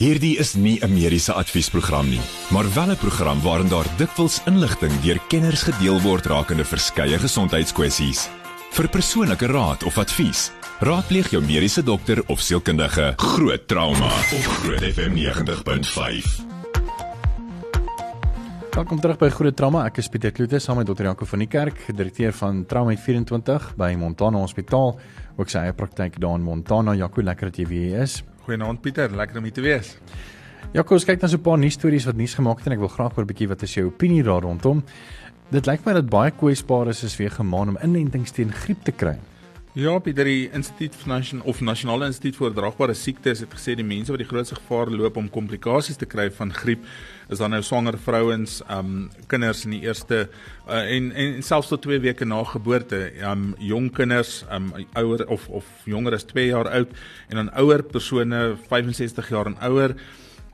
Hierdie is nie 'n mediese adviesprogram nie, maar wel 'n program waarin daar dikwels inligting deur kenners gedeel word rakende verskeie gesondheidskwessies. Vir persoonlike raad of advies, raadpleeg jou mediese dokter of sielkundige. Groot trauma op Groot FM 90.5. Welkom terug by Groot Trauma. Ek is Pieter Kloete saam met Dr. Janko van die Kerk, direkteur van Trauma 24 by Montana Hospitaal. Ook sy eie praktyk daar in Montana. Jaco, lekker dat jy weer is. Goeienaand Pieter, lekker om hier te wees. Jaco, ons kyk na so 'n paar nuus stories wat nuus gemaak het en ek wil graag hoor 'n bietjie wat is jou opinie daar rondom. Dit lyk my dat baie kwesbares is weer gemaan om inentings teen griep te kry. Ja, Pieter, die Instituut vir Nasionale of Nasionale Instituut vir Oordraagbare Siektes het gesê die mense wat die grootste gevaar loop om komplikasies te kry van griep is dan nou swanger vrouens, um kinders in die eerste uh, en en selfs tot 2 weke na geboorte, um jong kinders, um ouer of of jonger as 2 jaar oud en dan ouer persone 65 jaar en ouer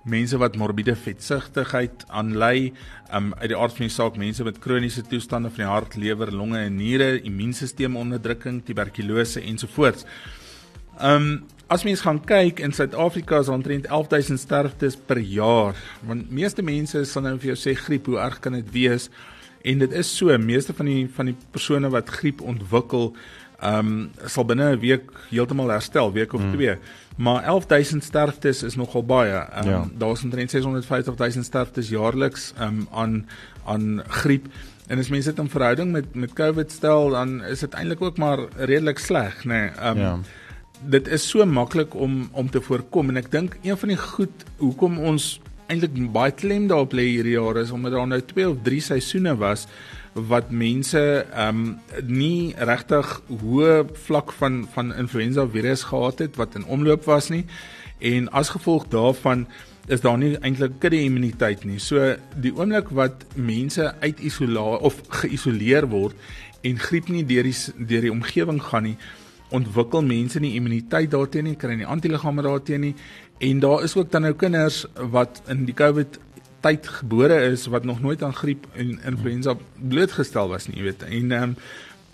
mense wat morbiede vetsigtigheid aanlei, um uit die aard van die saak mense met kroniese toestande van die hart, lewer, longe en niere, immuunstelselsonderdrukking, tuberkulose ensovoorts. Um as mens gaan kyk in Suid-Afrika is omtrent 11000 sterftes per jaar. Want meeste mense sal nou vir jou sê griep, hoe erg kan dit wees? En dit is so, meeste van die van die persone wat griep ontwikkel, um sal binne 'n week heeltemal herstel, week of 2. Hmm. Maar 11000 sterftes is nogal baie. Um ja. daar's omtrent 650000 sterftes jaarliks um aan aan griep. En as mense dit in verhouding met met COVID stel, dan is dit eintlik ook maar redelik sleg, nê. Nee, um ja. Dit is so maklik om om te voorkom en ek dink een van die goed hoekom ons eintlik baie klem daarop lê hierdie jaar is omdat daar nou 2 of 3 seisoene was wat mense ehm um, nie regtig hoë vlak van van influenza virus gehad het wat in omloop was nie en as gevolg daarvan is daar nie eintlik kudde immuniteit nie. So die oomblik wat mense uit isolasie of geïsoleer word en griep nie deur die deur die omgewing gaan nie, ontwikkel mense nie immuniteit daarteenoor nie, kry nie antiliggame daarteenoor nie en daar is ook dan nou kinders wat in die COVID tyd gebore is wat nog nooit aan griep en influenza blootgestel was nie, jy weet. En ehm um,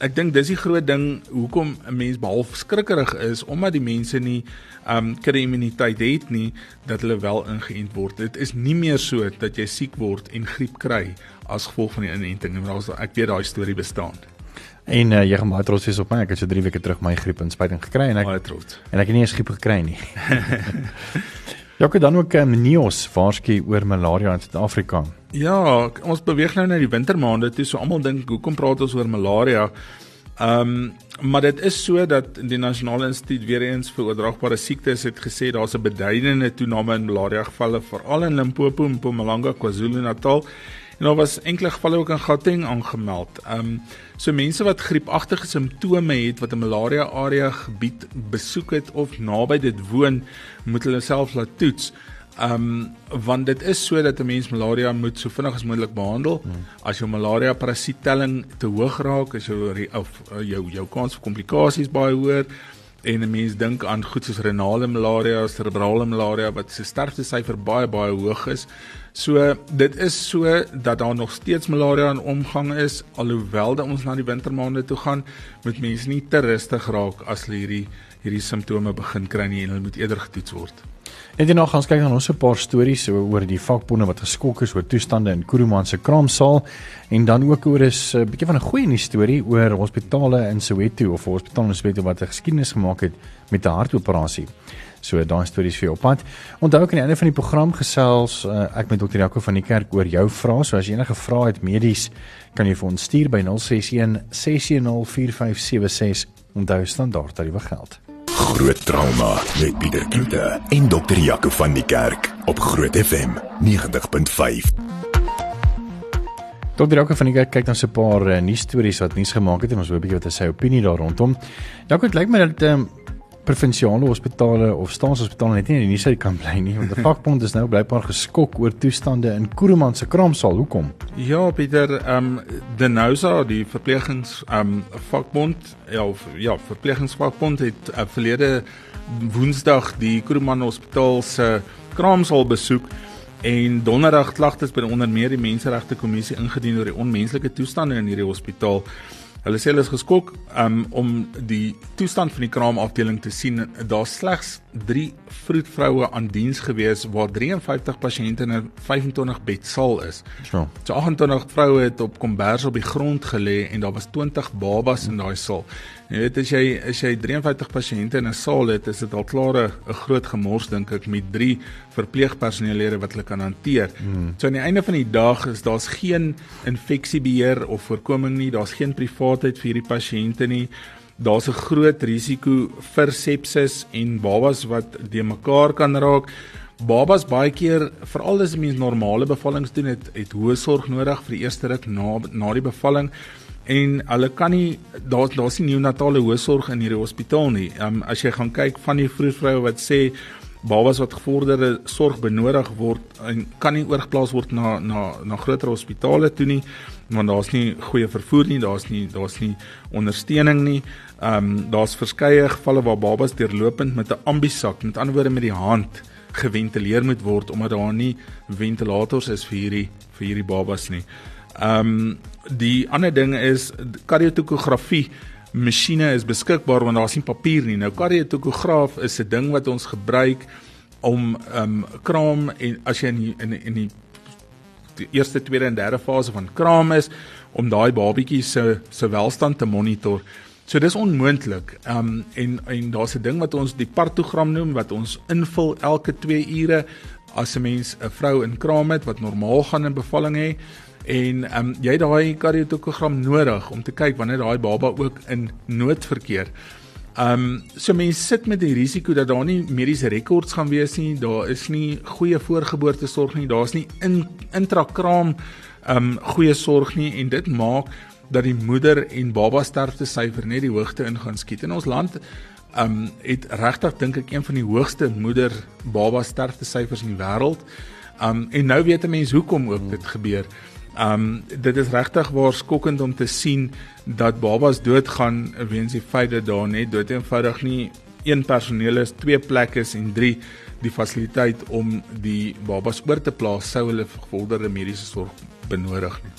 ek dink dis die groot ding hoekom 'n mens behalf skrikkerig is omdat die mense nie ehm um, kudde immuniteit het nie dat hulle wel ingeënt word. Dit is nie meer so dat jy siek word en griep kry as gevolg van die inenting. Ek weet daai storie bestaan. En uh, jy gaan baie trots wees op my. Ek het so 3 weke terug my griepinspuiting gekry en ek baie trots. En ek het nie eens griep gekry nie. Jakob dan ook um, Neos waarsku oor malaria in Suid-Afrika. Ja, ons beweeg nou na die wintermaande toe, so almal dink hoekom praat ons oor malaria? Ehm um, maar dit is so dat die Nasionale Instituut weer eens vir oordraagbare siektes het gesê daar's 'n beduidende toename in malaria gevalle veral in Limpopo Mpumalanga, KwaZulu-Natal En daar was enkele gevalle ook in Gauteng aangemeld. Ehm um, so mense wat griepagtige simptome het wat 'n malaria area gebied besoek het of naby dit woon, moet hulle self laat toets. Ehm um, want dit is so dat 'n mens malaria moet so vinnig as moontlik behandel. Hmm. As jou malaria parasietelling te hoog raak, is jou of uh, jou jou kans vir komplikasies baie hoër en 'n mens dink aan goed soos renale malaria, cerebrale malaria wat se sterftesyfer baie baie hoog is. So dit is so dat daar nog steeds malaria in omgang is alhoewel dat ons na die wintermaande toe gaan, moet mense nie te rustig raak as hulle hierdie hierdie simptome begin kry nie en hulle moet eerder getoets word. En dan gaan ons kyk na ons 'n paar stories oor die vakbonde wat geskok is oor toestande in Kuruman se kraamsaal en dan ook oor 'n bietjie van 'n goeie nuus storie oor hospitale in Soweto of hospitale in Soweto wat 'n geskiedenis gemaak het met 'n hartoperasie. So daai stories vir jou op pad. Onthou ek aan die einde van die program gesels uh, ek met dokter Jaco van die kerk oor jou vrae. So as jy enige vrae het medies, kan jy vir ons stuur by 061 610 4576. Onthou standaard tariewe geld. Groot trauma met Pieter Kloete en dokter Jaco van die kerk op Groot FM 90.5. Dokter Jaco van die kerk kyk dan so 'n paar uh, nuus stories wat nuus gemaak het en ons wil 'n bietjie wat hy sy opinie daar rondom. Jaco, dit lyk my dat um, provinsiale hospitale of staatshospitale net nie in die nuus kan bly nie want die vakbond is nou blykbaar geskok oor toestande in Kuruman se kraamsaal. Hoekom? Ja, Pieter, ehm um, die Nousa, die verplegings ehm um, vakbond, ja, ja, verplegingsvakbond het uh, verlede Woensdag die Kuruman Hospitaal se kraamsaal besoek en donderdag klagtes by onder meer die menseregte kommissie ingedien oor die onmenslike toestande in hierdie hospitaal. Hulle sê hulle is geskok um, om die toestand van die kraamafdeling te sien. Daar's slegs 3 vroedvroue aan diens gewees waar 53 pasiënte in 'n 25 bedsaal is. So. So 28 vroue het op kombers op die grond gelê en daar was 20 babas in daai saal. Jy weet as jy as jy 53 pasiënte in 'n saal het, is dit al klaar 'n groot gemors dink ek met 3 verpleegpersoneellede wat hulle kan hanteer. Hmm. So aan die einde van die dag is daar's geen infeksiebeheer of voorkoming nie, daar's geen privaatheid vir hierdie pasiënte nie. Daar's 'n groot risiko vir sepsis en babas wat de mekaar kan raak. Babas baie keer, veral as 'n mens normale bevallings doen, het het hoë sorg nodig vir die eerste ruk na na die bevalling en hulle kan nie daar daar's nie neonatale hoësorg in hierdie hospitaal nie. Ehm um, as jy gaan kyk van die vroedvroue wat sê babas wat gevorderde sorg benodig word en kan nie oorgeplaas word na na na groter hospitale toe nie want daar's nie goeie vervoer nie, daar's nie daar's nie ondersteuning nie. Ehm um, daar's verskeie gevalle waar babas deurlopend met 'n ambisak, met ander woorde met die hand geventileer moet word omdat daar nie ventilators is vir hierdie vir hierdie babas nie. Ehm um, die ander ding is kardiotokografie masjiene is beskikbaar want daar's nie papier nie. Nou kardietokograaf is 'n ding wat ons gebruik om ehm um, kraam en as jy in die, in in die, die eerste, tweede en derde fase van kraam is om daai babatjie se se welstand te monitor. So dis onmoontlik. Ehm um, en en daar's 'n ding wat ons die partogram noem wat ons invul elke 2 ure as 'n mens 'n vrou in kraam het wat normaal gaan in bevalling hê en ehm um, jy het daai kardiotokogram nodig om te kyk wanneer daai baba ook in nood verkeer. Ehm um, so mense sit met die risiko dat daar nie mediese rekords gaan wees nie, daar is nie goeie voorgeboortesorg nie, daar's nie in intrakraam ehm um, goeie sorg nie en dit maak dat die moeder en baba sterfte syfer net die hoogte in gaan skiet. In ons land ehm um, het regtig dink ek een van die hoogste moeder baba sterfte syfers in die wêreld. Ehm um, en nou weet 'n mens hoekom ook dit gebeur. Um dit is regtig waar skokkend om te sien dat babas doodgaan weens die feit dat daar net dood eenvoudig nie een personeel is, twee plekke is en drie die fasiliteit om die babas oor te plaas sou hulle gevorderde mediese sorg benodig nie.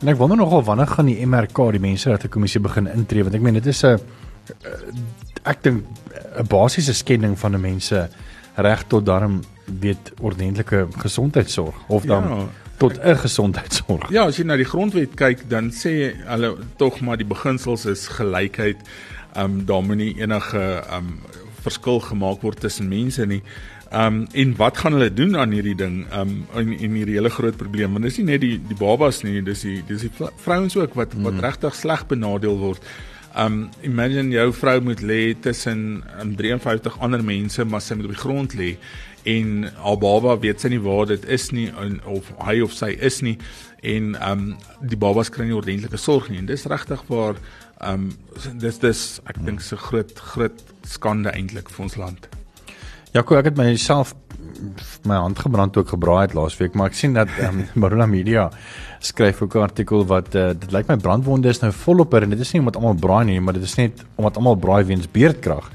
En ek wonder nogal wanneer gaan die MRK die mense dat 'n kommissie begin intree? Want ek meen dit is 'n ek dink 'n basiese skending van 'n mense reg tot daarom weet ordentlike gesondheidsorg of dan ja tot 'n gesondheidsorg. Ja, as jy na die grondwet kyk, dan sê hulle tog maar die beginsels is gelykheid. Ehm um, daar moet nie enige ehm um, verskil gemaak word tussen mense nie. Ehm um, en wat gaan hulle doen aan hierdie ding? Ehm um, in in hierdie hele groot probleem. Want dis nie net die die babas nie, dis die dis die vrouens ook wat wat mm. regtig sleg benadeel word. Um imagine jou vrou moet lê tussen um, 53 ander mense, maar sy moet op die grond lê en haar baba weet sy nie waar dit is nie en, of hy of sy is nie en um die babas kry nie ordentlike sorg nie en dis regtig waar um dis dis ek dink se groot groot skande eintlik vir ons land. Jaco, ek het myself my hand gebrand ook gebraai het laasweek, maar ek sien dat um, Marula Media skryf ook 'n artikel wat uh, dit lyk my brandwonde is nou volop en dit is nie omdat almal braai nie, maar dit is net omdat almal braai weens beerdkrag.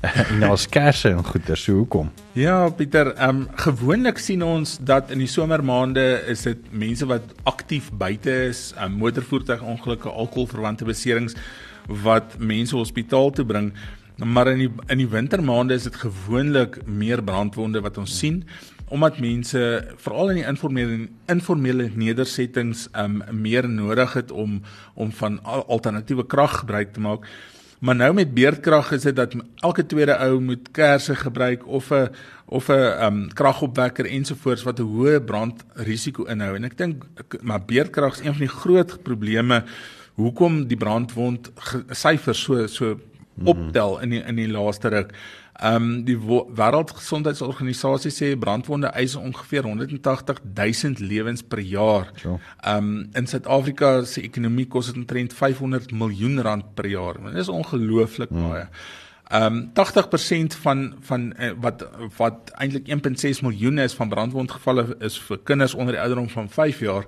en nou skerse en goeie so hoekom? Ja, Pieter, ehm um, gewoonlik sien ons dat in die somermaande is dit mense wat aktief buite is, um, motorvoertuigongelukke, alkoholverwante beserings wat mense hospitaal toe bring. Maar in die in die wintermaande is dit gewoonlik meer brandwonde wat ons sien omdat mense veral in die informele informele nedersettings um meer nodig het om om van alternatiewe krag gebruik te maak. Maar nou met beerdkrag is dit dat elke tweede ou moet kersse gebruik of 'n of 'n um kragopwekker ensovoorts wat 'n hoë brandrisiko inhou en ek dink maar beerdkrag is een van die groot probleme hoekom die brandwond syfers so so optel in die in die laaste ruk. Ehm um, die Wêreldgesondheidsorganisasie sê brandwonde eis ongeveer 180 000 lewens per jaar. Ehm um, in Suid-Afrika se ekonomie kos dit omtrent 500 miljoen rand per jaar. Dit is ongelooflik hmm. baie. Ehm um, 80% van van uh, wat wat eintlik 1.6 miljoen is van brandwondgevalle is vir kinders onder die ouderdom van 5 jaar.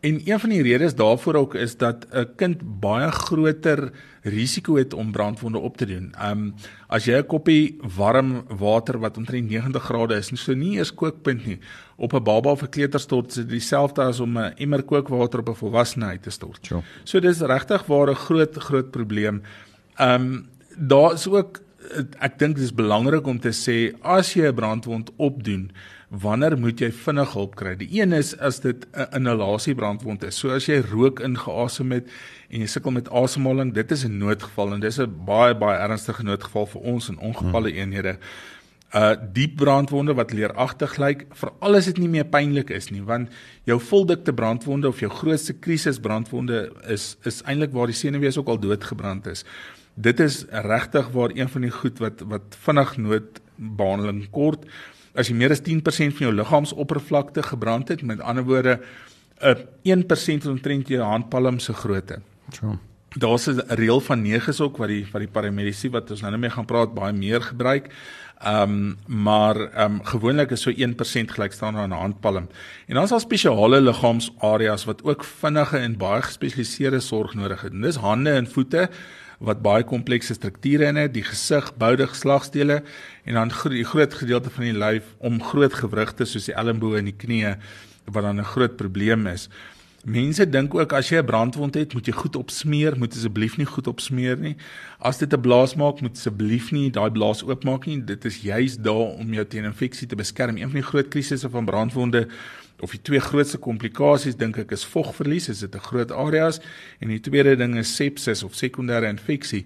En een van die redes daarvoor ook is dat 'n kind baie groter risiko het om brandwonde op te doen. Um as jy 'n koppie warm water wat omtrent 90 grade is, so nie eers kookpunt nie, op 'n baba of 'n kleuter stort, is dit dieselfde as om 'n emmer kookwater op 'n volwassene uit te stort. Sure. So dis regtig waar 'n groot groot probleem. Um daar is ook ek dink dit is belangrik om te sê as jy 'n brandwond opdoen, wanneer moet jy vinnig hulp kry? Die een is as dit 'n inhalasiebrandwond is. So as jy rook ingeasem het en jy sukkel met asemhaling, dit is 'n noodgeval en dis 'n baie baie ernstige noodgeval vir ons in ongevalle hmm. eenhede. Uh diep brandwonde wat leeragtig lyk, veral as dit nie meer pynlik is nie, want jou voldikte brandwonde of jou grootste krisis brandwonde is is eintlik waar die senuwees ook al doodgebrand is. Dit is regtig waar een van die goed wat wat vinnig noodbehandeling kort as jy meer as 10% van jou liggaamsoppervlakte gebrand het, met ander woorde 'n 1% omtrent jou handpalm se grootte. So. Daar's 'n reël van 9 ook wat die wat die paramedici wat ons nou net mee gaan praat baie meer gebruik. Ehm um, maar ehm um, gewoonlik is so 1% gelyk staan aan 'n handpalm. En dan is daar spesiale liggaamsareas wat ook vinnige en baie gespesialiseerde sorg nodig het. En dis hande en voete wat baie komplekse strukture in het, die gesig, boude geslagstele en dan die groot gedeelte van die lyf om groot gewrigte soos die elmboë en die knieë wat dan 'n groot probleem is. Mense dink ook as jy 'n brandwond het, moet jy goed opsmeer, moet asseblief nie goed opsmeer nie. As dit 'n blaas maak, moet asseblief nie daai blaas oopmaak nie. Dit is juis daar om jou teen infeksie te beskerm. Een van die groot krisisse van brandwonde of die twee grootste komplikasies dink ek is vogverlies, is dit 'n groot areas en die tweede ding is sepsis of sekondêre infeksie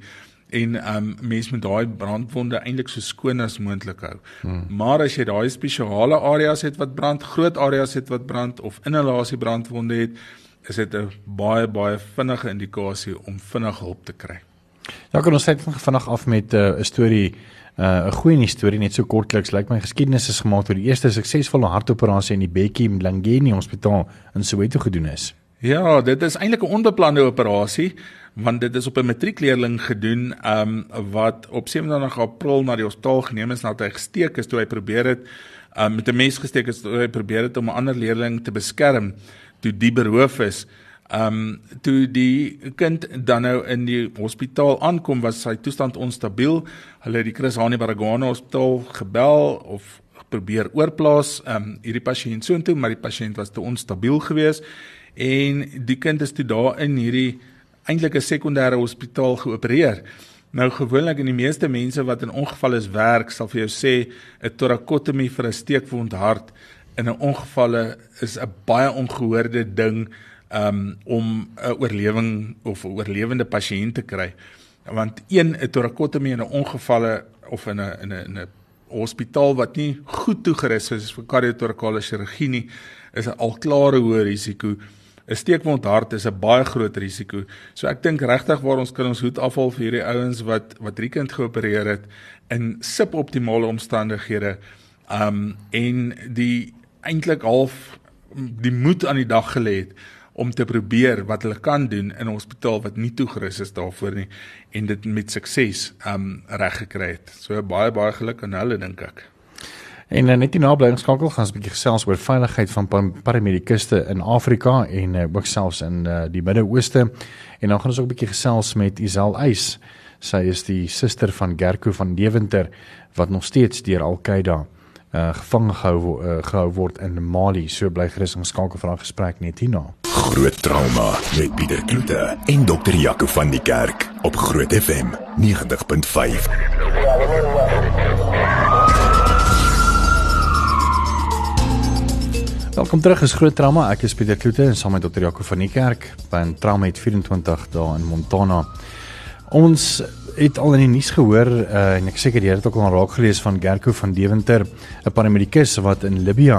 en um mense met daai brandwonde eintlik so skoon as moontlik hou. Hmm. Maar as jy daai spesiale areas het wat brand, groot areas het wat brand of inhalasie brandwonde het, is dit 'n baie baie vinnige indikasie om vinnig hulp te kry. Ja, kan ons net vinnig af met uh, 'n uh, storie uh, 'n goeie storie net so kortliks. Lyk like my geskiedenis is gemaak oor die eerste suksesvolle hartoperasie in die Bekkie Mlangeni Hospitaal in Soweto gedoen is. Ja, dit is eintlik 'n onbeplande operasie want dit is op 'n matriekleerling gedoen um wat op 27 April na die hospitaal geneem is nadat hy gesteek is toe hy probeer het um met 'n mes gesteek is toe hy probeer het om 'n ander leerling te beskerm toe die beroof is. Um toe die kind dan nou in die hospitaal aankom was sy toestand onstabiel. Hulle het die Chris Hani Baragwana Hospitaal gebel of probeer oorplaas um hierdie pasiënt soontoe, maar die pasiënt was te onstabiel geweest en die kind is toe daar in hierdie eintlik 'n sekondêre hospitaal geopereer. Nou gewoonlik in die meeste mense wat in ongevalle is werk, sal vir jou sê 'n torakotomie vir 'n steekwond hart in 'n ongevalle is 'n baie ongehoorde ding um, om 'n oorlewing of 'n oorlewende pasiënt te kry. Want een 'n torakotomie in 'n ongevalle of in 'n in 'n in 'n hospitaal wat nie goed toegerus is vir kardiotorakale chirurgie nie, is 'n al klare hoë risiko 'n steekwond hart is 'n baie groot risiko. So ek dink regtig waar ons kan ons hoed afhaal vir hierdie ouens wat wat drie kind geopereer het in suboptimale omstandighede. Um en die eintlik half die moed aan die dag gelê het om te probeer wat hulle kan doen in 'n hospitaal wat nie toegerus is daarvoor nie en dit met sukses um reg gekry het. So baie baie geluk aan hulle dink ek. En uh, net die nablydingskakel gaan ons 'n bietjie gesels oor veiligheid van paramedikuste in Afrika en uh, ook selfs in uh, die Midde-Ooste. En dan gaan ons ook 'n bietjie gesels met Isel Eis. Sy is die suster van Gerko van Deventer wat nog steeds deur Al-Qaeda uh, gevang gehou uh, gehou word in Mali. So bly gerus ons skakel vir 'n gesprek net hierna. Groot trauma met Pieter Kloete en dokter Jaco van die Kerk op Groot FM 90.5. Welkom terug is Groot Trauma. Ek is Pieter Kloete en saam met Dr. Jaco van die Kerk by Trauma het 24 daar in Montana. Ons het al in die nuus gehoor uh, en ek seker jy het ook al raak gelees van Gerko van Deventer, 'n paramedikus wat in Libië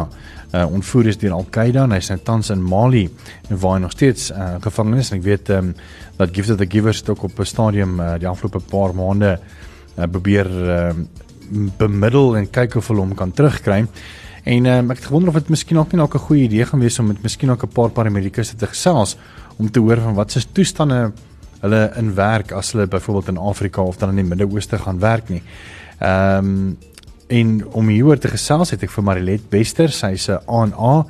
uh, ontvoer is deur Al-Qaeda en hy's nou tans in Mali en waar hy nog steeds uh, gevangen is en ek weet um, dat Gift of the Givers ook op 'n stadium uh, die afgelope paar maande uh, probeer uh, bemiddel en kyk of hulle hom kan terugkry. En um, ek het gewonder of dit miskien ook nie dalk 'n goeie idee gaan wees om met miskien ook 'n paar paramedikuste te gesels om te hoor van wat se toestande hulle in werk as hulle byvoorbeeld in Afrika of dan in die Midde-Ooste gaan werk nie. Ehm um, en om hieroor te gesels het ek vir Marilet Bester, sy's 'n ANA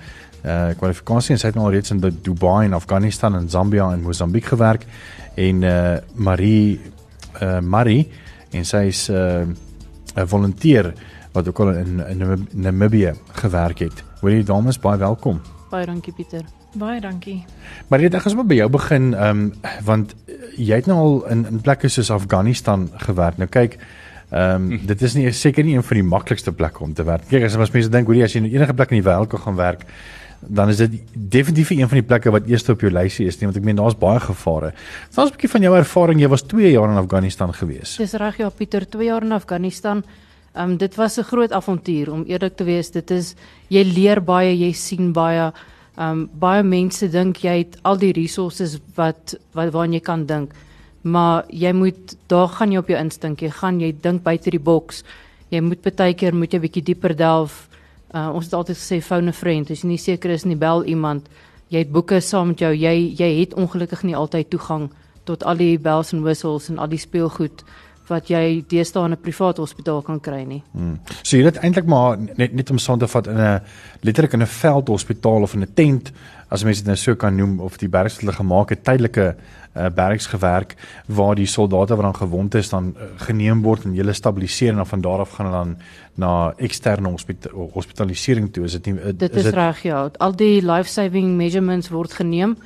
uh kwalifikasie en sy het nou al reeds in Dubai en Afghanistan en Zambia en Mosambiek gewerk en uh Marie uh Marie en sy is 'n uh, 'n volunteer wat ook al in, in Namibië gewerk het. Hoorie dames, baie welkom. Baie dankie Pieter. Baie dankie. Maar dit ek gaan sommer by jou begin ehm um, want jy het nou al in in plekke soos Afghanistan gewerk. Nou kyk Ehm um, dit is nie seker nie een van die maklikste plekke om te werk. Kyk as as mense dink jy as jy in enige plek in die wêreld kan gaan werk, dan is dit definitief een van die plekke wat eers op jou lysie is, nie want ek meen daar's baie gevare. Stel ons 'n bietjie van jou ervaring. Jy was 2 jaar in Afghanistan gewees. Dis reg ja Pieter, 2 jaar in Afghanistan. Ehm um, dit was 'n groot avontuur om eerlik te wees. Dit is jy leer baie, jy sien baie. Um, baie mense dink jy het al die resources wat wat waaraan jy kan dink maar jy moet daar gaan jy op jou instink jy gaan jy dink buite die boks jy moet baie keer moet jy bietjie dieper delf. Uh, ons het altyd gesê phone a friend. As jy nie seker is nie bel iemand. Jy het boeke saam met jou. Jy jy het ongelukkig nie altyd toegang tot al die bells and whistles en al die speelgoed wat jy deesdae in 'n privaat hospitaal kan kry nie. Hmm. So jy het eintlik maar net net om son te vat in 'n letterlik in 'n veldhospitaal of in 'n tent as mense dit nou so kan noem of die bergshulle gemaak het tydelike uh, bergs gewerk waar die soldate wat dan gewond is dan uh, geneem word en hulle stabiliseer en dan van daar af gaan hulle dan na eksterne hospita hospitalisering toe is dit nie uh, dit is, is reg ja al die life saving measurements word geneem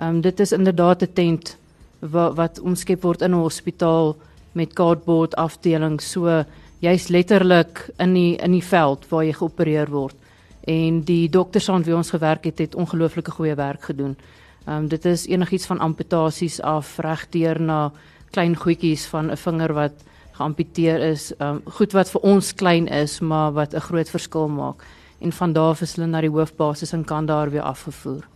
um, dit is inderdaad 'n tent wat, wat omskep word in 'n hospitaal met cardboard afdeling so jy's letterlik in die in die veld waar jy geopereer word en die dokters aan wie ons gewerk het het ongelooflike goeie werk gedoen. Ehm um, dit is enigiets van amputasies af regdeur na klein goedjies van 'n vinger wat geamputeer is. Ehm um, goed wat vir ons klein is, maar wat 'n groot verskil maak. En van daar af is hulle na die hoofbasis in Kandahar weer afgevoer.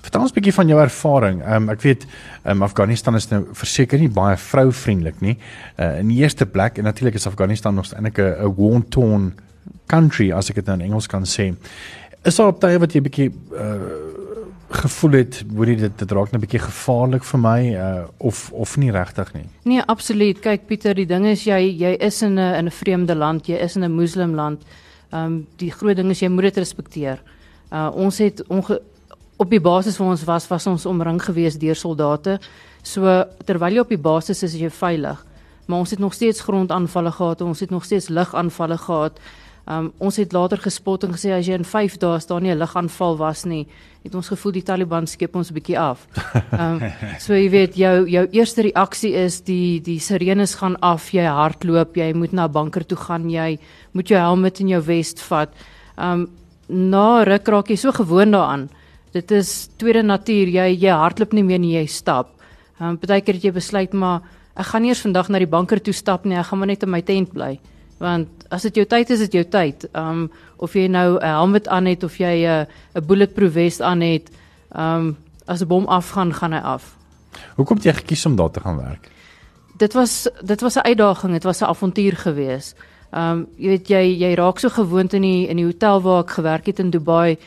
Vertel ons 'n bietjie van jou ervaring. Ehm um, ek weet um, Afghanistan is nou verseker nie baie vrouvriendelik nie. Uh, in die eerste plek en natuurlik is Afghanistan nog 'n 'n war-torn country as ek dit nou in Engels kan sê. Is daar op tye wat jy bietjie uh gevoel het hoe dit dit raak net 'n bietjie gevaarlik vir my uh, of of nie regtig nie. Nee, absoluut. Kyk Pieter, die ding is jy jy is in 'n in 'n vreemde land, jy is in 'n moslimland. Ehm um, die groot ding is jy moet dit respekteer. Uh ons het op die basis waar ons was, was ons omring gewees deur soldate. So terwyl jy op die basis is, is jy veilig. Maar ons het nog steeds grondaanvalle gehad, ons het nog steeds lugaanvalle gehad. Um, ons het later gespot en gesê as jy in 5 dae staan nie 'n ligaanval was nie, het ons gevoel die Taliban skep ons 'n bietjie af. Um, so jy weet jou jou eerste reaksie is die die sirenes gaan af, jy hardloop, jy moet na 'n banker toe gaan, jy moet jou helm in jou vest vat. Um na ruk raak jy so gewoond daaraan. Dit is tweede natuur. Jy jy hardloop nie meer nie, jy stap. Um partykeer het jy besluit maar ek gaan nie eers vandag na die banker toe stap nie, ek gaan maar net in my tent bly want as dit jou tyd is, is dit jou tyd. Um of jy nou 'n helmet aan het of jy 'n 'n bulletproof vest aan het, um as 'n bom afgaan, gaan hy af. Hoekom het jy gekies om daar te gaan werk? Dit was dit was 'n uitdaging, dit was 'n avontuur geweest. Um jy weet jy jy raak so gewoond in die in die hotel waar ek gewerk het in Dubai,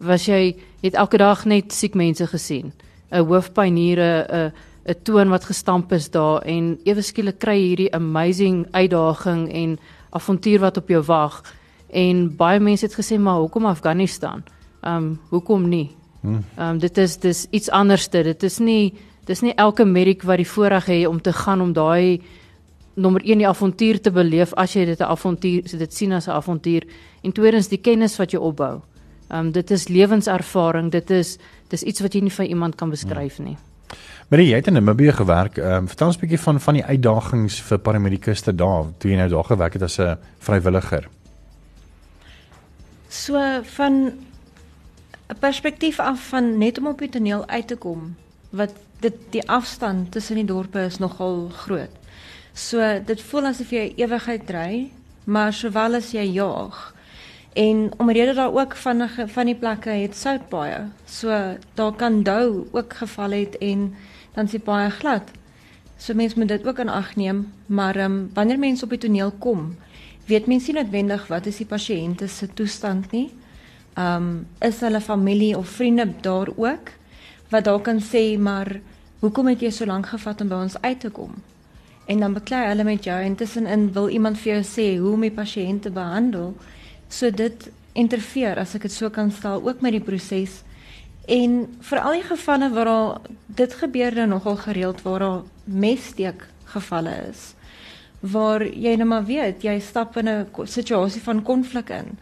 was jy het elke dag net siek mense gesien. 'n Hoofpynniere, 'n 'n toon wat gestamp is daar en ewe skielik kry hierdie amazing uitdaging en avontuur wat op jou wag en baie mense het gesê maar hoekom Afghanistan? Ehm um, hoekom nie? Hmm. Ehm um, dit is dis iets anderste. Dit is nie dis nie elke mediek wat die voorreg het om te gaan om daai nommer 1 die avontuur te beleef as jy dit 'n avontuur so dit sien as 'n avontuur en tweedens die kennis wat jy opbou. Ehm um, dit is lewenservaring. Dit is dis iets wat jy nie vir iemand kan beskryf nie. Hmm. Maar jy het in Namibië gewerk. Ehm um, vertel ons 'n bietjie van van die uitdagings vir paramedikuste daar toe jy nou daar gewerk het as 'n vrywilliger. So van 'n perspektief af van net om op die toneel uit te kom, wat dit die afstand tussen die dorpe is nogal groot. So dit voel asof jy ewigheid ry, maar sowel as jy jaag. En omrede daar ook van van die plekke het sout baie. So daar kan dou ook geval het en dan is dit baie glad. So mense moet dit ook in ag neem, maar ehm um, wanneer mense op die toneel kom, weet mense nie noodwendig wat is die pasiënt se toestand nie. Ehm um, is hulle familie of vriende daar ook wat dalk kan sê maar hoekom het jy so lank gevat om by ons uit te kom? En dan beklei hulle met jou en tussenin wil iemand vir jou sê hoe om die pasiënt te behandel. So dit interfereer as ek dit so kan stel ook met die proses. En vir al die gevalle waar daar dit gebeur dan nogal gereeld waar daar messteek gevalle is waar jy net maar weet jy stap in 'n situasie van konflik in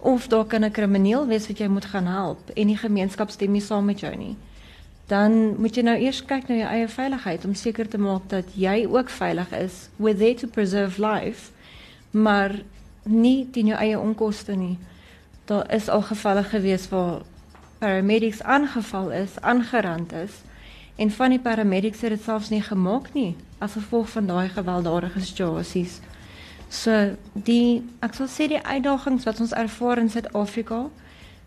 of daar kan 'n krimineel wees wat jy moet gaan help en die gemeenskap stem nie saam met jou nie dan moet jy nou eers kyk na jou eie veiligheid om seker te maak dat jy ook veilig is with there to preserve life maar nie teen jou eie onkoste nie daar is al gevalle gewees waar paramedics aangeval is aangerand is en van die paramedics het dit selfs nie gemaak nie as gevolg van daai gewelddadige situasies. So die ek sal sê die uitdagings wat ons ervaar in Suid-Afrika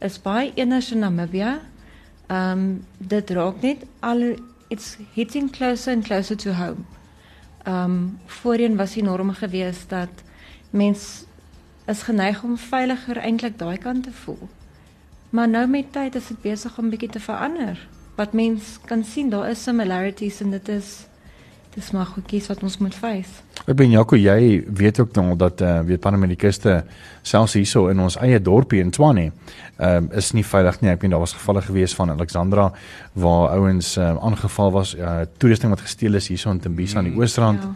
is baie anders in Namibië. Ehm um, dit raak net al it's hitting closer and closer to home. Ehm um, voorheen was die norm gewees dat mens is geneig om veiliger eintlik daai kant te voel. Maar nou met tyd is dit besig om bietjie te verander. Wat mens kan sien, daar is similarities en dit is dis maar goedjies wat ons moet face. Ek ben Jaco, jy weet ook nog dat eh uh, weet Panamerikaste selfs hierso in ons eie dorpie in Tshwane ehm uh, is nie veilig nie. Ek meen daar was gevalle gewees van Alexandra waar ouens ehm uh, aangeval was, uh, toerusting wat gesteel is hierso in Tembisa aan die mm, Oosrand. Ja.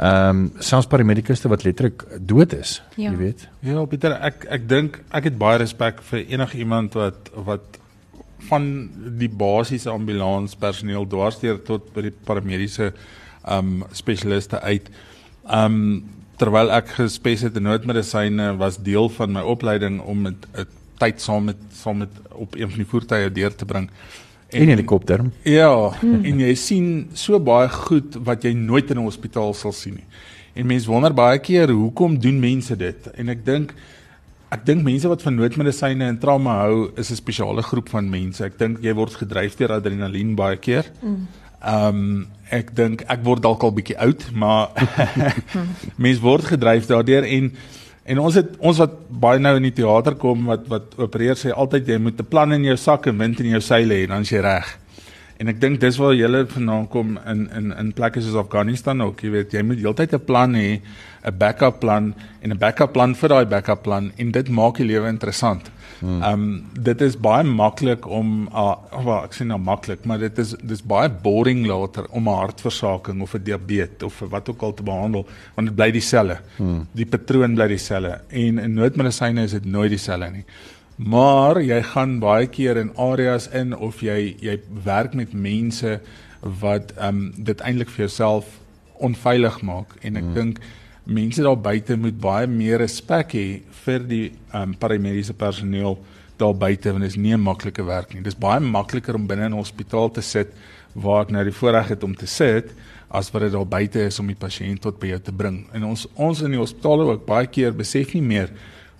Ehm um, selfs Panamerikaste wat letterlik dood is, ja. jy weet. Ja, Pieter, ek ek dink ek het baie respek vir enigiemand wat wat van die basiese ambulanspersoneel dwarsteer tot by die paramediese um spesialiste uit. Um terwyl ek gespes het in noodmedisyne was deel van my opleiding om met 'n tyd saam met saam met op een van die voertuie deur te bring. En 'n helikopter. Ja, hmm. en jy sien so baie goed wat jy nooit in 'n hospitaal sal sien nie. En mense wonder baie keer hoekom doen mense dit? En ek dink ek dink mense wat van noodmedisyne en trauma hou is 'n spesiale groep van mense. Ek dink jy word gedryf deur adrenalien baie keer. Hmm. Ehm um, ek dink ek word dalk al bietjie oud, maar mense word gedryf daardeur en en ons het ons wat baie nou in die teater kom wat wat opereer sê altyd jy moet 'n plan in jou sak en wind in jou seile hê dan is jy reg. En ek dink dis waar julle vanaand kom in in in plekke soos Afghanistan ook, jy weet, jy moet heeltyd 'n plan hê, 'n backup plan en 'n backup plan vir daai backup plan en dit maak die lewe interessant. Ehm um, dit is baie maklik om uh, wel ek sê nou maklik, maar dit is dis baie boring later om 'n hartversaking of 'n diabetes of wat ook al te behandel want dit bly dieselfde. Hmm. Die patroon bly dieselfde en in noodmedisyne is dit nooit dieselfde nie. Maar jy gaan baie keer in areas in of jy jy werk met mense wat ehm um, dit eintlik vir jouself onveilig maak en ek hmm. dink mense daar buite moet baie meer respek hê vir die um, paramediese personeel daar buite want dit is nie 'n maklike werk nie. Dit is baie makliker om binne in 'n hospitaal te sit waar ek nou die voorreg het om te sit as wat dit daar buite is om die pasiënt tot by jou te bring. En ons ons in die hospitale ook baie keer besef nie meer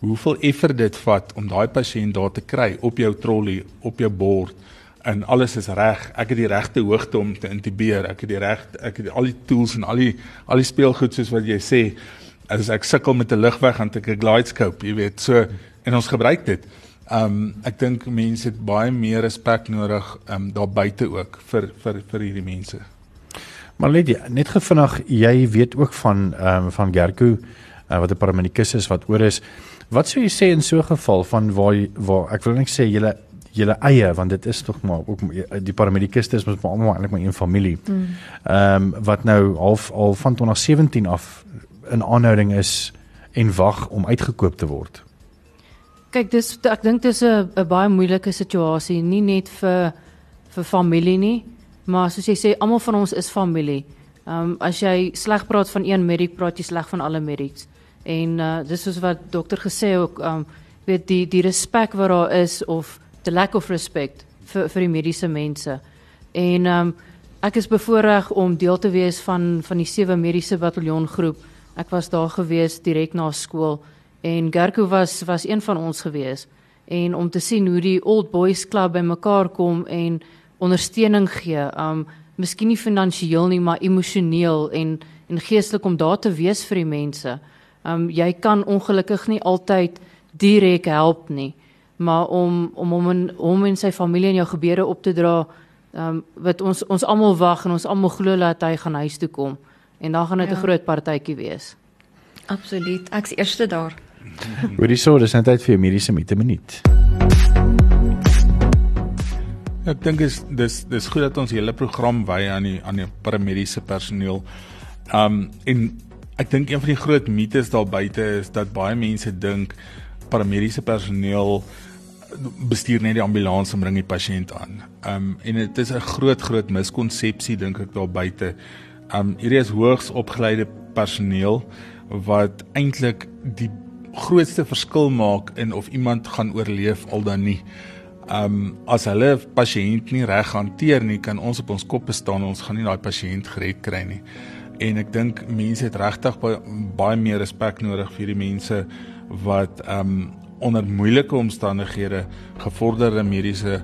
hoeveel effort dit vat om daai pasiënt daar te kry op jou trolley, op jou bord en alles is reg. Ek het die regte hoogte om te intubeer. Ek het die reg ek het al die tools en al die al die speelgoed soos wat jy sê. As ek sukkel met 'n ligweg dan ek 'n glidescope, jy weet. So en ons gebruik dit. Um ek dink mense het baie meer respek nodig um daar buite ook vir vir vir hierdie mense. Maar Lydia, net gevinnig, jy weet ook van um van Gerku uh, wat 'n paramedikus is wat oor is. Wat sou jy sê in so 'n geval van waar waar ek wil net sê jy julle eie want dit is tog maar ook die paramedikuste is mos maar almal eintlik maar een familie. Mm. Ehm um, wat nou half al van 2017 af in aanhouding is en wag om uitgekoop te word. Kyk, dis ek dink dis 'n baie moeilike situasie, nie net vir vir familie nie, maar soos jy sê, almal van ons is familie. Ehm um, as jy sleg praat van een medic, praat jy sleg van alle medics. En uh dis soos wat dokter gesê ook ehm um, weet die die respek wat daar is of the lack of respect vir vir die mediese mense. En ehm um, ek is bevoorreg om deel te wees van van die sewe mediese bataljon groep. Ek was daar gewees direk na skool en Gerko was was een van ons gewees en om te sien hoe die old boys club bymekaar kom en ondersteuning gee. Um miskien nie finansiëel nie, maar emosioneel en en geestelik om daar te wees vir die mense. Um jy kan ongelukkig nie altyd direk help nie maar om om hom en hom en sy familie in jou gebeure op te dra ehm um, wat ons ons almal wag en ons almal glo dat hy gaan huis toe kom en dan gaan dit 'n ja. groot partytjie wees. Absoluut. Ek's eerste daar. Hoorie so, dis net tyd vir 'n mediese minuut. Ek dink is dis dis goed dat ons hele program wy aan die aan die paramediese personeel. Um en ek dink een van die groot mites daar buite is dat baie mense dink paramediese personeel bestuur net die ambulans en bring die pasiënt aan. Um en dit is 'n groot groot miskonsepsie dink ek daar buite. Um hierdie is hoogs opgeleide personeel wat eintlik die grootste verskil maak in of iemand gaan oorleef al dan nie. Um as hulle pasiënt nie reg hanteer nie, kan ons op ons kop staan en ons gaan nie daai pasiënt gered kry nie. En ek dink mense het regtig baie, baie meer respek nodig vir die mense wat um onder moeilike omstandighede gevorderde mediese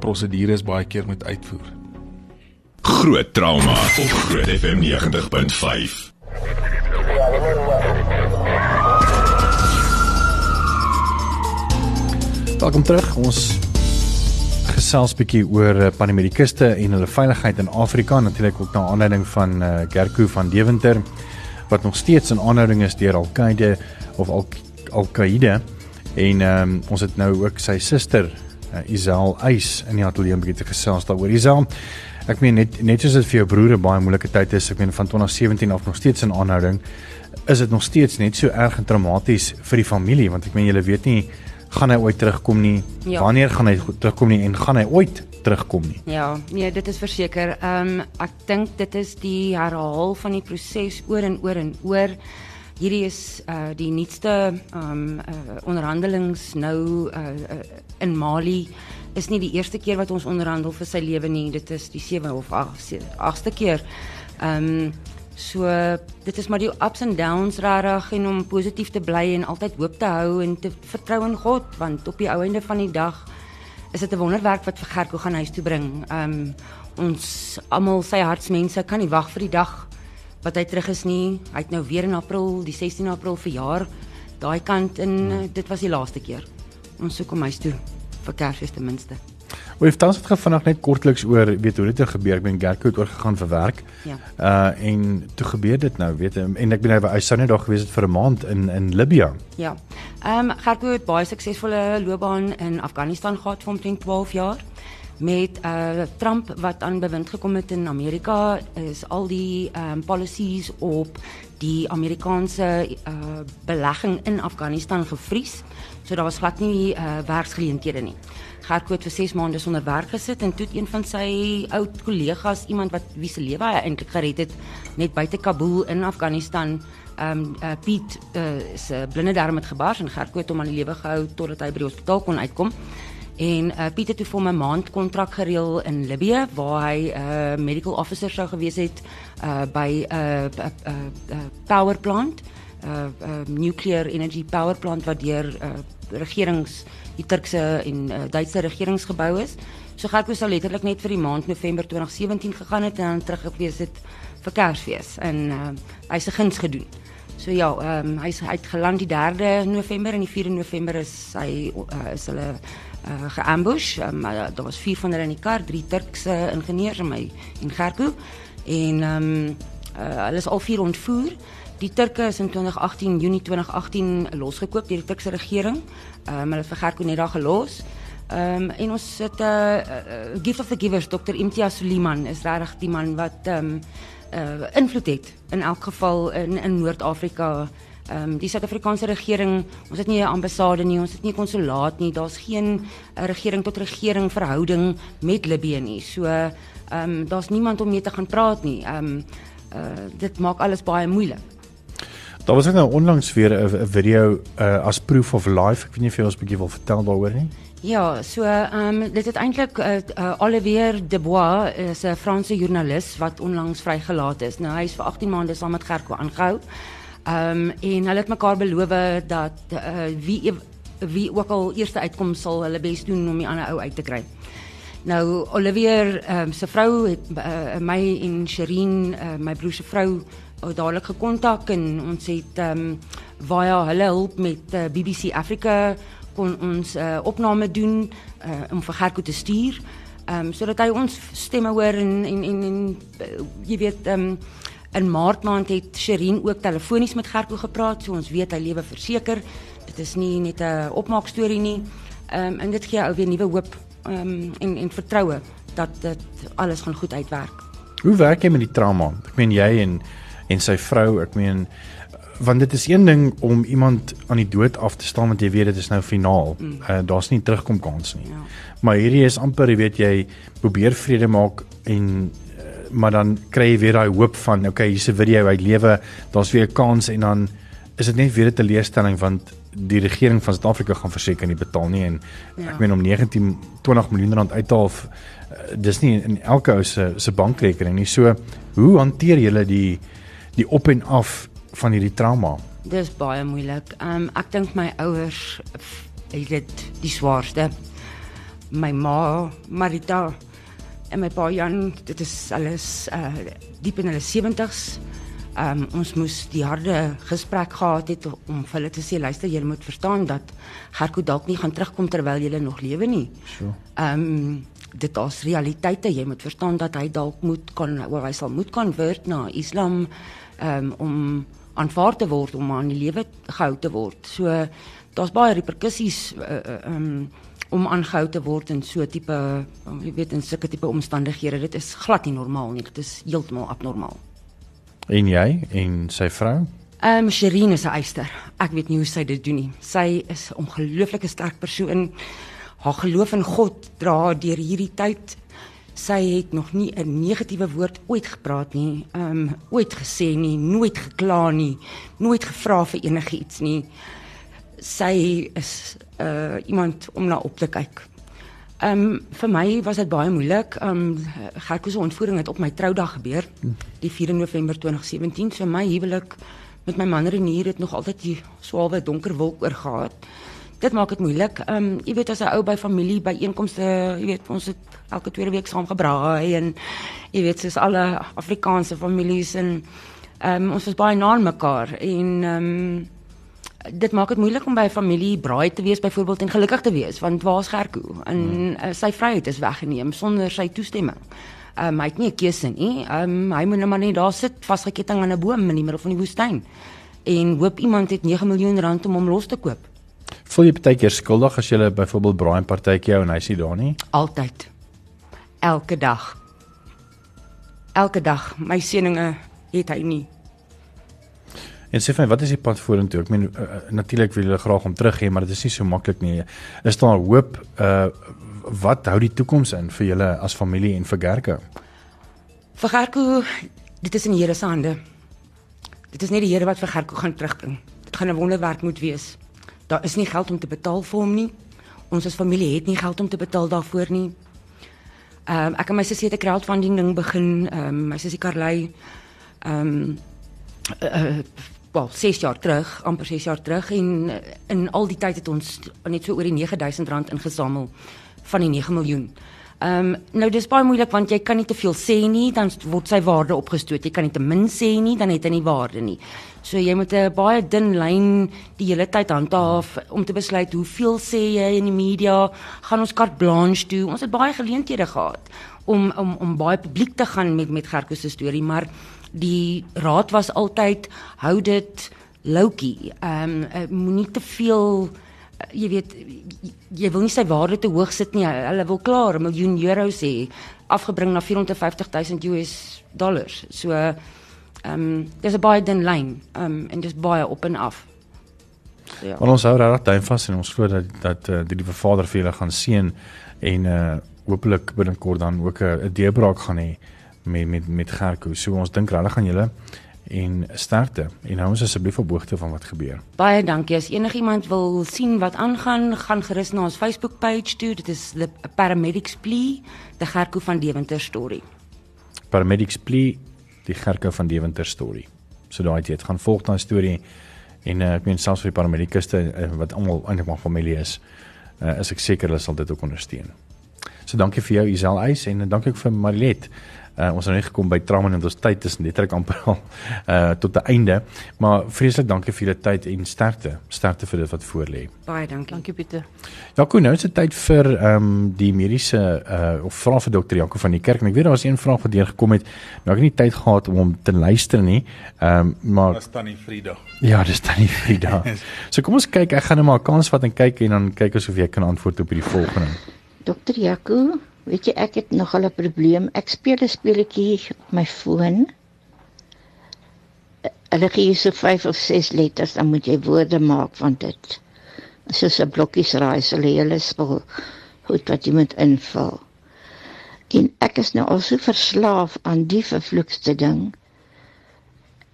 prosedures baie keer moet uitvoer. Groot trauma op Groot FM 90.5. Welkom terug. Ons gesels bietjie oor eh, paramedikuste en hulle veiligheid in Afrika natuurlik ook na aanleiding van uh, Gerku van Deventer wat nog steeds in aanhouding is deur Al-Qaeda of Al-Qaeda en um, ons het nou ook sy suster uh, Isel Eis in die ateljee 'n bietjie gesels daaroor. Isel, ek meen net net soos dit vir jou broer 'n baie moeilike tyd is, ek meen van 2017 af nog steeds in aanhouding, is dit nog steeds net so erg en traumaties vir die familie want ek meen julle weet nie gaan hy ooit terugkom nie? Ja. Wanneer gaan hy terugkom nie en gaan hy ooit terugkom nie? Ja, nee, dit is verseker. Ehm um, ek dink dit is die herhaal van die proses oor en oor en oor. Hierdie is uh die nuutste ehm um, uh, onderhandelings nou uh, uh in Mali is nie die eerste keer wat ons onderhandel vir sy lewe nie. Dit is die 7 of 8ste keer. Ehm um, So dit is maar die ups and downs rarig en om positief te bly en altyd hoop te hou en te vertrou in God want op die ou einde van die dag is dit 'n wonderwerk wat vir Gerko gaan huis toe bring. Um ons almal sy hartsmense kan nie wag vir die dag wat hy terug is nie. Hy het nou weer in April, die 16 April verjaar. Daai kant en uh, dit was die laaste keer. Ons soek hom huis toe vir Kersfees ten minste. Hoe het tans het gevinnig net kortliks oor weet hoe dit het gebeur. Ek ben Gerko het oorgegaan vir werk. Ja. Uh en toe gebeur dit nou, weet en ek ben hy sou net daar gewees het vir 'n maand in in Libië. Ja. Ehm um, Gerko het baie suksesvolle loopbaan in Afghanistan gehad vir omtrent 12 jaar met uh Trump wat aan bewind gekom het in Amerika is al die um, policies op die Amerikaanse uh belegging in Afghanistan gevries. So daar was glad nie uh werksgeleenthede nie. Gertkoot vir 6 maande sonder werk gesit en toe een van sy oud kollegas, iemand wat wie se lewe hy eintlik gered het, net buite Kabul in Afghanistan, ehm um, uh, Piet uh, se blinde darm het gebars en Gertkoot hom aan die lewe gehou totdat hy by die hospitaal kon uitkom. En uh, Piet het toe vir 'n maand kontrak gereël in Libië waar hy 'n uh, medical officer sou gewees het uh, by 'n uh, uh, uh, uh, power plant, 'n uh, uh, nuclear energy power plant wat deur uh, regerings die Turkse en uh, Duitse regeringsgebou is. So Gerko sou letterlik net vir die maand November 2017 gegaan het en dan teruggewees het vir Kersfees en uh, hy se guns gedoen. So ja, ehm um, hy's hy het geland die 3de November en die 4de November is hy uh, is hulle uh, geambush. Um, uh, daar was vier van hulle in die kar, drie Turkse ingenieurs en my en Gerko en ehm um, uh, hulle is al vier ontvoer. Die Turke is in 2018 Junie 2018 losgekoop deur die Turkse regering. Ehm um, hulle vir Gerko net daar gelos. Ehm um, en ons het 'n uh, uh, gift of the givers Dr Imtiaz Suliman is regtig die man wat ehm um, uh, invloed het in elk geval in in Noord-Afrika. Ehm um, die Suid-Afrikaanse regering, ons het nie 'n ambassade nie, ons het nie 'n konsulaat nie. Daar's geen uh, regering tot regering verhouding met Libië nie. So ehm um, daar's niemand om mee te gaan praat nie. Ehm um, uh, dit maak alles baie moeilik. Daar was ook nou onlangs weer 'n video uh, as proof of life. Ek weet nie of jy ons 'n bietjie wil vertel daaroor nie. Ja, so ehm um, dit het eintlik uh, uh, Olivier Debois is 'n Franse joernalis wat onlangs vrygelaat is. Nou hy is vir 18 maande saam met Gerko aangehou. Ehm um, en hulle het mekaar beloof dat uh, wie wie ook al eerste uitkom sal hulle bes doen om die ander ou uit te kry. Nou Olivier ehm um, se vrou het uh, my en Sherin uh, my broer se vrou dadelik gekontak en ons het ehm um, via hulle hulp met uh, eh, BBC Africa kon ons uh, eh, opname doen uh, om vir Gerko te stuur. Ehm um, sodat hy ons stemme hoor en en en, en uh, jy weet ehm um, in Maart maand het Sherin ook telefonies met Gerko gepraat, so ons weet hy lewe verseker. Dit is nie net 'n opmaak storie nie. Ehm um, en dit gee ou weer nuwe hoop ehm um, en en vertroue dat dit alles gaan goed uitwerk. Hoe werk jy met die trauma? Ek meen jy en en sy vrou, ek meen want dit is een ding om iemand aan die dood af te staan want jy weet dit is nou finaal. Mm. Uh, Daar's nie terugkom kans nie. Ja. Maar hierdie is amper, jy weet jy probeer vrede maak en maar dan kry jy weer daai hoop van okay, hier's 'n video uit lewe, daar's weer 'n kans en dan is dit net weer 'n teleurstelling want die regering van Suid-Afrika gaan verseker nie betaal nie en ja. ek meen om 19 20 miljoen rand uit te haal uh, dis nie in elke ou se se bankrekening nie. So hoe hanteer julle die die op en af van hierdie trauma? Dis baie moeilik. Um, ek dink my ouers het dit die swaarste. My ma, Marita en my pa Jan, dit is alles uh diep in hulle 70's. Ehm um, ons moes die harde gesprek gehad het om vir hulle te sê luister jy moet verstaan dat Gerko dalk nie gaan terugkom terwyl jy nog lewe nie. So. Ehm um, dit is realiteite jy moet verstaan dat hy dalk moet kan of hy sal moet konvert na Islam um, om aanvaar te word om aan die lewe gehou te word. So daar's baie reperkusies uh, um, om aangehou te word in so tipe jy weet in sulke tipe omstandighede. Dit is glad nie normaal nie. Dit is heeltemal abnormaal. En jy en sy vrou? Ehm um, Sherine is 'n eister. Ek weet nie hoe sy dit doen nie. Sy is 'n ongelooflike sterk persoon. Haar geloof in God dra deur hierdie tyd sy het nog nie 'n negatiewe woord ooit gepraat nie, ehm um, ooit gesê nie, nooit gekla nie, nooit gevra vir enigiets nie. Sy is uh iemand om na op te kyk. Ehm um, vir my was dit baie moeilik. Ehm um, Gerko se ontvoering het op my troudag gebeur, die 4 November 2017. So my huwelik met my man Renier het nog altyd die swaalwe donker wolk oor gehad dit maak dit moeilik. Ehm um, jy weet as 'n ou by familie by einkomste, jy weet ons het elke tweede week saam gebraai en jy weet soos alle Afrikaanse families en ehm um, ons was baie na mekaar en ehm um, dit maak dit moeilik om by 'n familie braai te wees byvoorbeeld en gelukkig te wees want waar's Gerko en hmm. uh, sy vryheid is weggeneem sonder sy toestemming. Um, hy het nie 'n keuse nie. Um, hy moet net maar net daar sit vasgeketting aan 'n boom in die middel van die woestyn en hoop iemand het 9 miljoen rand om hom los te koop. Voel jy baie keer skuldig as jy byvoorbeeld braai 'n partytjie hou en hy sien daar nie? Altyd. Elke dag. Elke dag. My seëninge het hy nie. En sê vir my, wat is die pad vorentoe? Ek meen uh, natuurlik wil hulle graag om terug hê, maar dit is nie so maklik nie. Is daar hoop uh wat hou die toekoms in vir julle as familie en vir Gerke? Vir Gerke, dit is in Here se hande. Dit is nie die Here wat vir Gerke gaan terugbring. Dit gaan 'n wonderwerk moet wees. Daar is nie geld om te betaal vir hom nie. Ons as familie het nie geld om te betaal daarvoor nie. Ehm um, ek en my sussie het 'n crowdfunding ding begin. Ehm um, my sussie Karley ehm um, uh, wel 6 jaar terug, amper 6 jaar terug en uh, in al die tyd het ons net so oor die 9000 rand ingesamel van die 9 miljoen. Ehm um, nou dis baie moeilik want jy kan nie te veel sê nie, dan word sy waarde opgestoot. Jy kan nie te min sê nie, dan het hy nie waarde nie. So jy moet 'n baie dun lyn die hele tyd handhaaf om te besluit hoeveel sê jy in die media, gaan ons carte blanche toe. Ons het baie geleenthede gehad om om om baie publiek te gaan met met Gerko se storie, maar die raad was altyd hou dit loukie. Ehm um, moenie te veel jy weet jy wil nie sy waarde te hoog sit nie. Hulle wil klaar 'n miljoen euro sê afgebring na 450 000 US dollars. So ehm um, dis 'n baie dun lyn. Ehm um, en dis baie op en af. So, ja. Ons hou regtig duim vas en ons glo dat dat uh, die liewe Vader vir julle gaan seën en uh hopelik binnekort dan ook 'n deurbraak gaan hê met met met Gerko. So ons dink regtig gaan julle en sterkte en hou ons asseblief op hoogte van wat gebeur. Baie dankie. As enigiemand wil sien wat aangaan, gaan gerus na ons Facebook page toe. Dit is the Paramedics Plea, die Gerko van Deventer story. Paramedics Plea, die Gerko van Deventer story. So daai jy het gaan volg daai storie en uh, ek meen selfs vir die paramedikuste uh, wat almal eintlik maar familie is, uh, is ek seker hulle sal dit ook ondersteun. So So dankie vir jou Isel Eis en dankie ook vir Marilet. Uh, ons het nou net gekom by trauma en ons tyd is letterlik amper al uh tot 'n einde. Maar vreeslik dankie vir julle tyd en sterkte. Sterkte vir dit wat voor lê. Baie dankie. Dankie Pieter. Jaco, nou is dit tyd vir ehm um, die mediese uh of vra vir dokter Jaco van die kerk. En ek weet daar was een vraag wat deur gekom het. Nou ek het nie tyd gehad om hom te luister nie. Ehm um, maar Was tannie Frida. ja, dis tannie Frida. so kom ons kyk. Ek gaan net maar 'n kans vat en kyk en dan kyk ons of jy kan antwoord op hierdie volgende. Dokter Jaco, weet jy ek het nog 'n probleem. Ek speel 'n speletjie op my foon. Hulle gee jy so 5 of 6 letters, dan moet jy woorde maak van dit. Soos 'n blokkies raai, so 'n hele spel goed wat jy moet invul. En ek is nou al so verslaaf aan die vervloekste ding.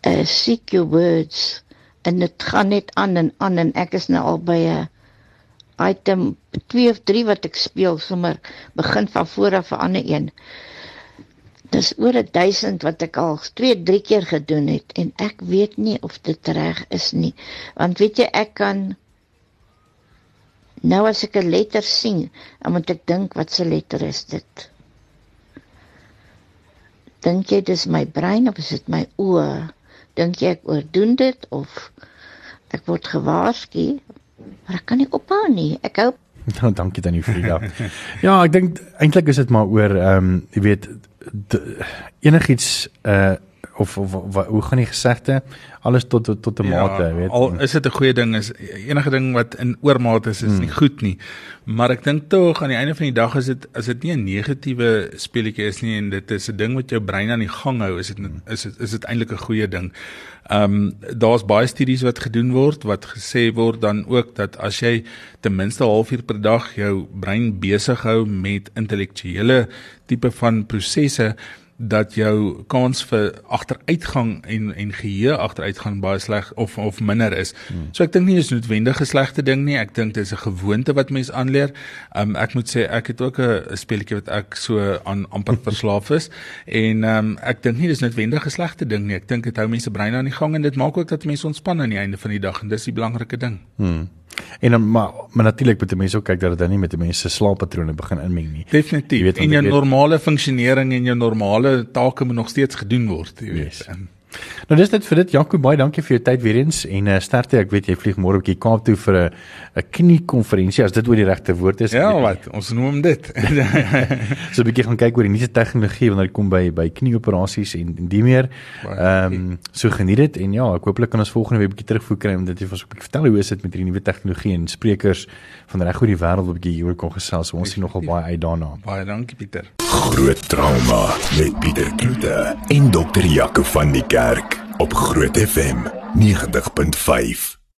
Uh seek your words en dit gaan net aan en aan en ek is nou al by 'n item 2 of 3 wat ek speel sommer begin van voor af 'n ander een. Dis oor 1000 wat ek al 2, 3 keer gedoen het en ek weet nie of dit reg is nie. Want weet jy ek kan nou as ek 'n letter sien, dan moet ek dink wat se letter is dit? Dink jy dis my brein of is dit my oë? Dink jy ek oordoen dit of ek word gewaarsku? Maar ek kan nie ophou nie. Ek hou Nou, dankie tannie Frida. ja, ek dink eintlik is dit maar oor ehm um, jy weet enigiets uh of, of, of hoe gaan die gesegde alles tot tot, tot 'n mate, jy weet. Ja, al is dit 'n goeie ding is enige ding wat in oormaat is is Hmm. nie goed nie. Maar ek dink tog aan die einde van die dag is dit as dit nie 'n negatiewe speletjie is nie en dit is 'n ding wat jou brein aan die gang hou, is dit is dit is dit eintlik 'n goeie ding. Ehm um, daar's baie studies wat gedoen word wat gesê word dan ook dat as jy ten minste 'n halfuur per dag jou brein besig hou met intellektuele tipe van prosesse dat jou kans vir agteruitgang en en geheue agteruitgang baie sleg of of minder is. Hmm. So ek dink nie dis noodwendig 'n slegte ding nie. Ek dink dit is 'n gewoonte wat mens aanleer. Um ek moet sê ek het ook 'n speletjie wat ek so aan amper verslaaf is en um ek dink nie dis noodwendig 'n slegte ding nie. Ek dink dit hou mense brein aan die gang en dit maak ook dat mense ontspan aan die einde van die dag en dis die belangrike ding. Hmm. En dan maar maar natuurlik moet mense ook kyk dat dit dan nie met mense se slaappatrone begin inmeng nie. Definitief. Jy weet, en jou weet- normale funksionering en jou normale take moet nog steeds gedoen word, jy weet. Yes. Nou dis dit vir dit Jaco baie dankie vir jou tyd weer eens en uh, sterkte ek weet jy vlieg môre op die Kaap toe vir 'n 'n kniekonferensie as dit oor die regte woord is. ja, wat? Ons noem dit. so 'n bietjie gaan kyk oor die nuwe tegnologie wanneer dit kom by by knieoperasies en, en die meer. Ehm um, so geniet dit en ja, ek hooplik kan ons volgende week 'n bietjie terugvoer kry om dit vir ons 'n bietjie vertel hoe is dit met hierdie nuwe tegnologie en sprekers van reg oor die wêreld wat 'n bietjie hieroor kon gesels. So ons sien nogal baie uit daarna. Baie dankie Pieter. Groot trauma met Pieter Kloete en dokter Jaco van die Op Groot FM 90.5.